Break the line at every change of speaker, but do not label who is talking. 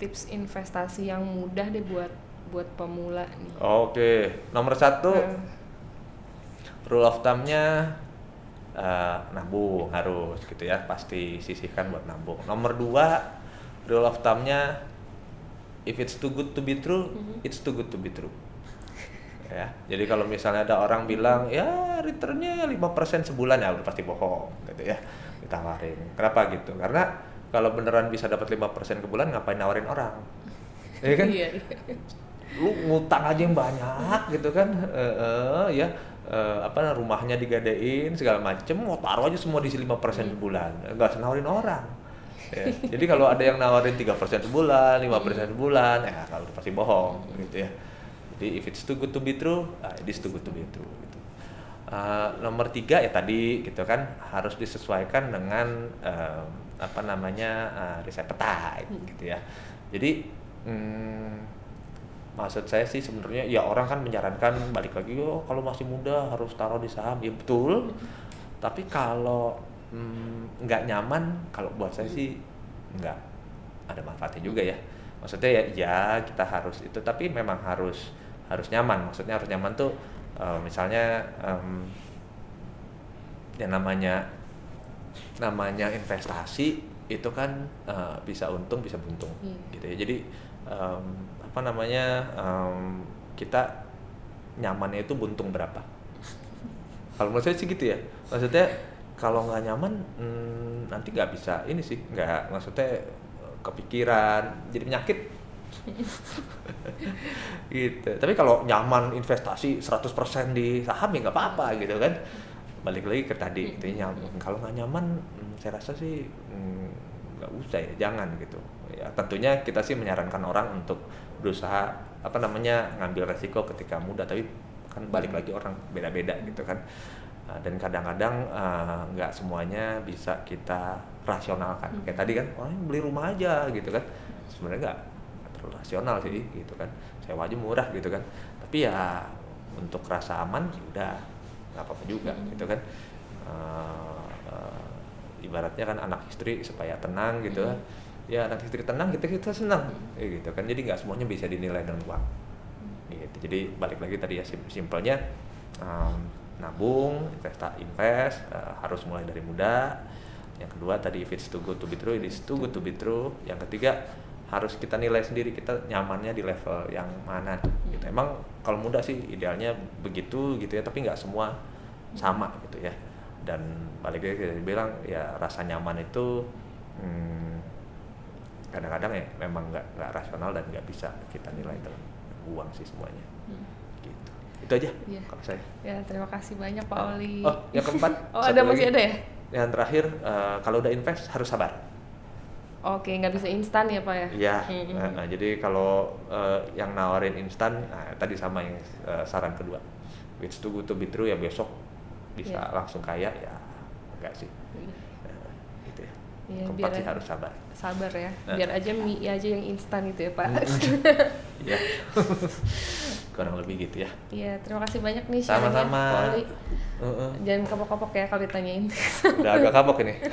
tips investasi yang mudah deh buat buat pemula nih.
Oke, nomor satu
Eh,
rule of thumb-nya eh, nabung harus gitu ya, pasti sisihkan buat nabung. Nomor dua rule of thumb-nya if it's too good to be true,
Mhm.
it's too good to be true. Ya, jadi kalau misalnya ada orang bilang ya returnnya 5% sebulan ya udah pasti bohong gitu ya ditawarin. Kenapa gitu? Karena kalau beneran bisa dapat 5% ke bulan ngapain nawarin orang? Ya kan?
Iya, iya.
lu ngutang aja yang banyak gitu kan Eh, eh, ya eh, apa rumahnya digadein segala macem mau taruh aja semua di 5% sebulan nggak usah nawarin orang Ya, jadi kalau ada yang nawarin tiga persen sebulan, lima persen sebulan, ya kalau udah pasti bohong gitu ya. Jadi if it's too good to be true, ah, it is too good to be true. Gitu. Uh, nomor tiga ya tadi gitu kan harus disesuaikan dengan em, apa namanya uh, risk appetite gitu ya. Jadi mm, maksud saya sih sebenarnya ya orang kan menyarankan balik lagi oh kalau masih muda harus taruh di saham ya betul. Tapi kalau mm, nggak nyaman kalau buat saya sih nggak ada manfaatnya juga ya. Maksudnya ya ya kita harus itu tapi memang harus harus nyaman. Maksudnya harus nyaman tuh eh, misalnya em, yang namanya namanya investasi itu kan eh, bisa untung bisa buntung
Iya.
gitu ya. Jadi em, apa namanya em, kita nyamannya itu buntung berapa? Kalau menurut saya sih gitu ya. Maksudnya kalau nggak nyaman hmm, nanti nggak bisa ini sih nggak maksudnya eh, kepikiran jadi penyakit gitu. Tapi kalau nyaman investasi 100% di saham ya nggak apa-apa gitu kan. Balik lagi ke tadi itu nyaman kalau nggak nyaman hmm, saya rasa sih hmm, nggak usah ya jangan gitu. Ya tentunya kita sih menyarankan orang untuk berusaha apa namanya ngambil resiko ketika muda tapi kan balik lagi orang beda-beda gitu kan. Uh, dan kadang-kadang uh, nggak semuanya bisa kita rasionalkan. Kayak tadi kan orang beli rumah aja gitu kan. Sebenarnya nggak terlalu rasional sih gitu kan. Sewa aja murah gitu kan. Tapi ya untuk rasa aman ya udah nggak apa-apa juga gitu kan. Uh, uh, ibaratnya kan anak istri supaya tenang gitu. Kan ya anak istri tenang kita kita senang ya gitu kan. Jadi nggak semuanya bisa dinilai dengan uang gitu. Jadi balik lagi tadi ya sim- simpelnya um, nabung investa invest uh, harus mulai dari muda. Yang kedua tadi if it's too good to be true it is too good to be true. Yang ketiga harus kita nilai sendiri kita nyamannya di level yang mana. Gitu. Emang kalau muda sih idealnya begitu gitu ya tapi nggak semua sama gitu ya. Dan balik lagi kita bilang ya rasa nyaman itu hmm, kadang-kadang ya memang nggak nggak rasional dan nggak bisa kita nilai dalam uang sih semuanya. Gitu. Itu aja
Iya.
kalau saya.
Ya, terima kasih banyak Pak Oli.
oh yang keempat
Oh, ada masih
lagi.
ada ya?
yang terakhir eh, kalau udah invest harus sabar
Oke, nggak bisa instan ya Pak ya?
Iya,
Mm-mm.
eh, eh, jadi kalau eh, yang nawarin instan, nah, tadi sama yang eh, saran kedua, which too good to be true ya besok bisa
Iya.
langsung kaya ya enggak sih,
Iya.
Eh, gitu ya.
Iya,
Keempat sih harus sabar.
sabar ya.
Nah.
Biar aja mie aja yang instan gitu ya Pak.
Ya, kurang lebih gitu ya.
Iya, terima kasih banyak nih
Sama-sama. Heeh.
Jangan kapok-kapok ya kalau ditanyain.
Udah agak kapok ini.